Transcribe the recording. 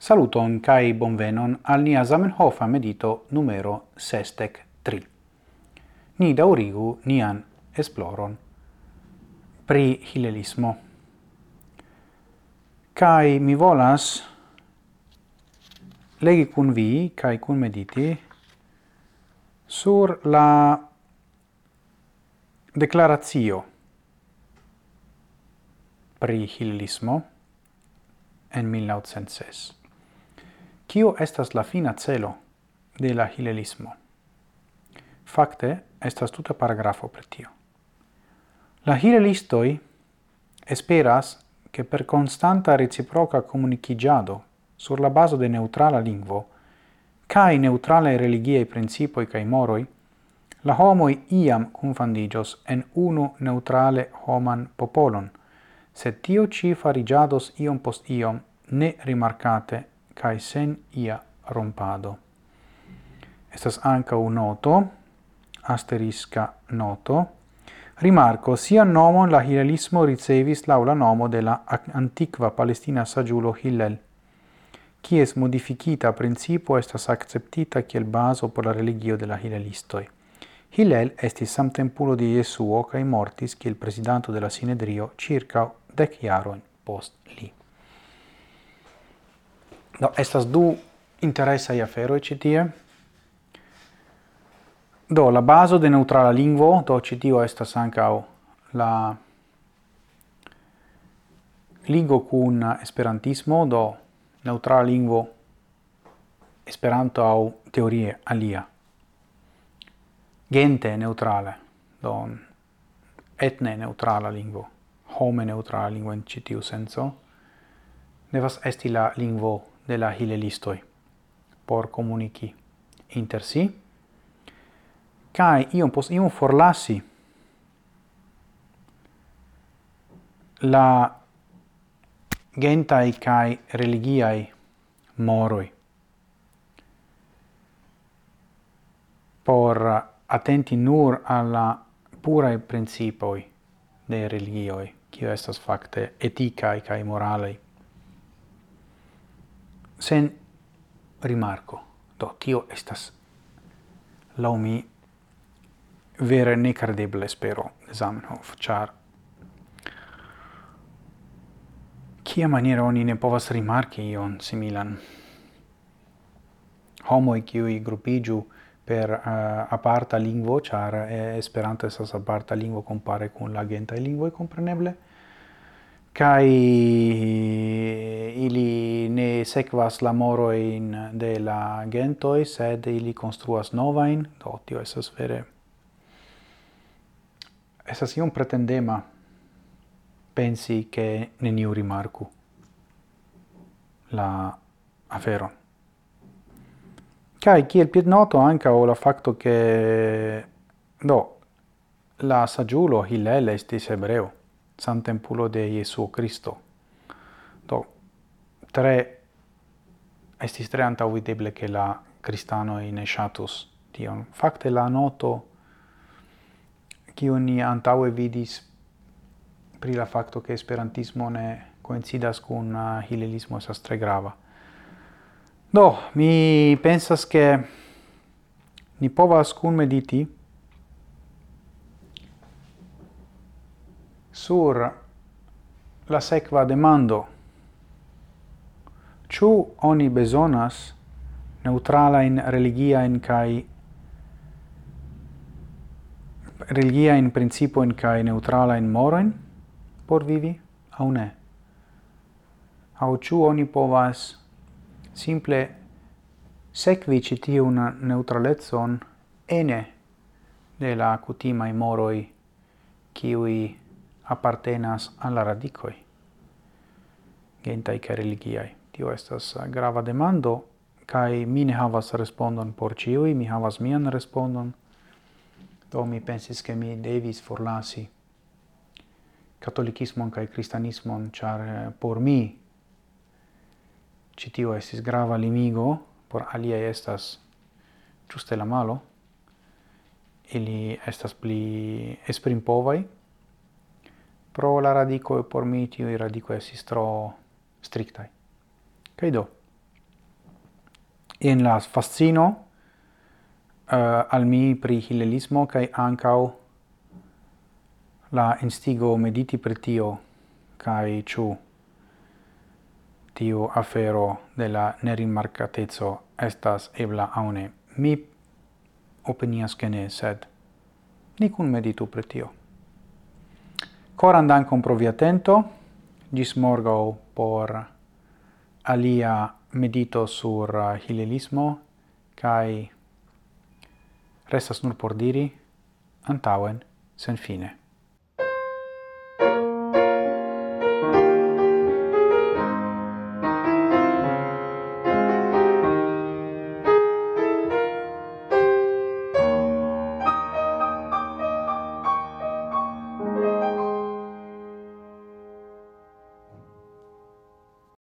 Saluton kai bonvenon al nia Zamenhofa medito numero sestec tri. Ni daurigu nian esploron pri hilelismo. Kai mi volas legi kun vi, kai kun mediti, sur la declaratio pri hilelismo en 1906. Kio estas la fina celo de la hilelismo? Fakte, estas tuta paragrafo pri tio. La hilelistoi esperas che per constanta reciproca comunicigiado sur la baso de neutrala lingvo cae neutrale religiei principoi cae moroi, la homoi iam confandigios en unu neutrale homan popolon, se tio ci farigiados iom post iom ne rimarcate cae sen ia rompado. Estas anca un noto, asterisca noto, Rimarco, sia nomon la hilelismo ricevis laula nomo de la antiqua palestina sagiulo Hillel, quies modificita principio estas acceptita kiel baso por la religio de la hilelistoi. Hillel estis samtempulo di Jesuo cae mortis kiel presidanto de la Sinedrio circa dec jaroin post li. Do, estas du interesaj aferoj ĉi tie. Do, la bazo de neutrala lingvo, do ĉi tio estas ankaŭ la lingvo kun esperantismo, do neutrala lingvo Esperanto aŭ teorie alia. Gente neutrale, do etne neutrala lingvo, home neutrala lingvo en ĉi tiu senco, devas esti la lingvo de la hilelistoi. Por comunici inter si. Kai iom pos iom forlasi la gentai kai religiai moroi. Por attenti nur alla pura principoi de religioi, qui estas facte etica kai moralei sen rimarco. Do, tio estas lau mi vere necredeble spero Zamenhof, char kia maniera oni ne povas rimarki ion similan. Homoi kiui grupigiu per uh, aparta lingvo, char eh, Esperanto estas aparta lingvo compare kun la agentaj lingvoj kompreneble, kai ili ne sekvas la moroin de la gentoi, sed ili construas novain, do tio esas vere. Esas iom pretendema pensi che neniu rimarku la afero Kai kiel pied noto anche o la facto che do la sagiulo Hillel estis ebreo santempulo de Jesuo Christo. Do, tre, estis tre antauvideble che la cristano in shatus tion. Fakte la noto, kiu ni antaue vidis pri la facto che esperantismo ne coincidas cun uh, hilelismo esas tre grava. Do, mi pensas che ni povas cun mediti sur la sequa demando. Ciu oni besonas religia in principio in kai neutrala in moroin por vivi, au ne? Au ciu oni povas simple sequi citiun neutralezzon ene de la cutimai moroi kiui appartenas al la radicoi gentai ca religiai. Tio estas uh, grava demando kai mi ne havas respondon por ciui, mi havas mian respondon. Do mi pensis ke mi devis forlasi katolikismon kaj kristanismon, char eh, por mi citio estis grava limigo, por alia estas giuste la malo. Ili estas pli esprimpovaj, pro la radicoi por mi tio i radico es tro strictai. Kaj do, In las fascino uh, al mi pri hilelismo kai ancau la instigo mediti per tio kaj ĉu tio afero de la nerimarcatezo estas ebla aune. Mi opinias che ne, sed nicun meditu per tio. Coran dankon pro via atento. Gis morgau por alia medito sur uh, hilelismo kai restas nur por diri antauen sen fine.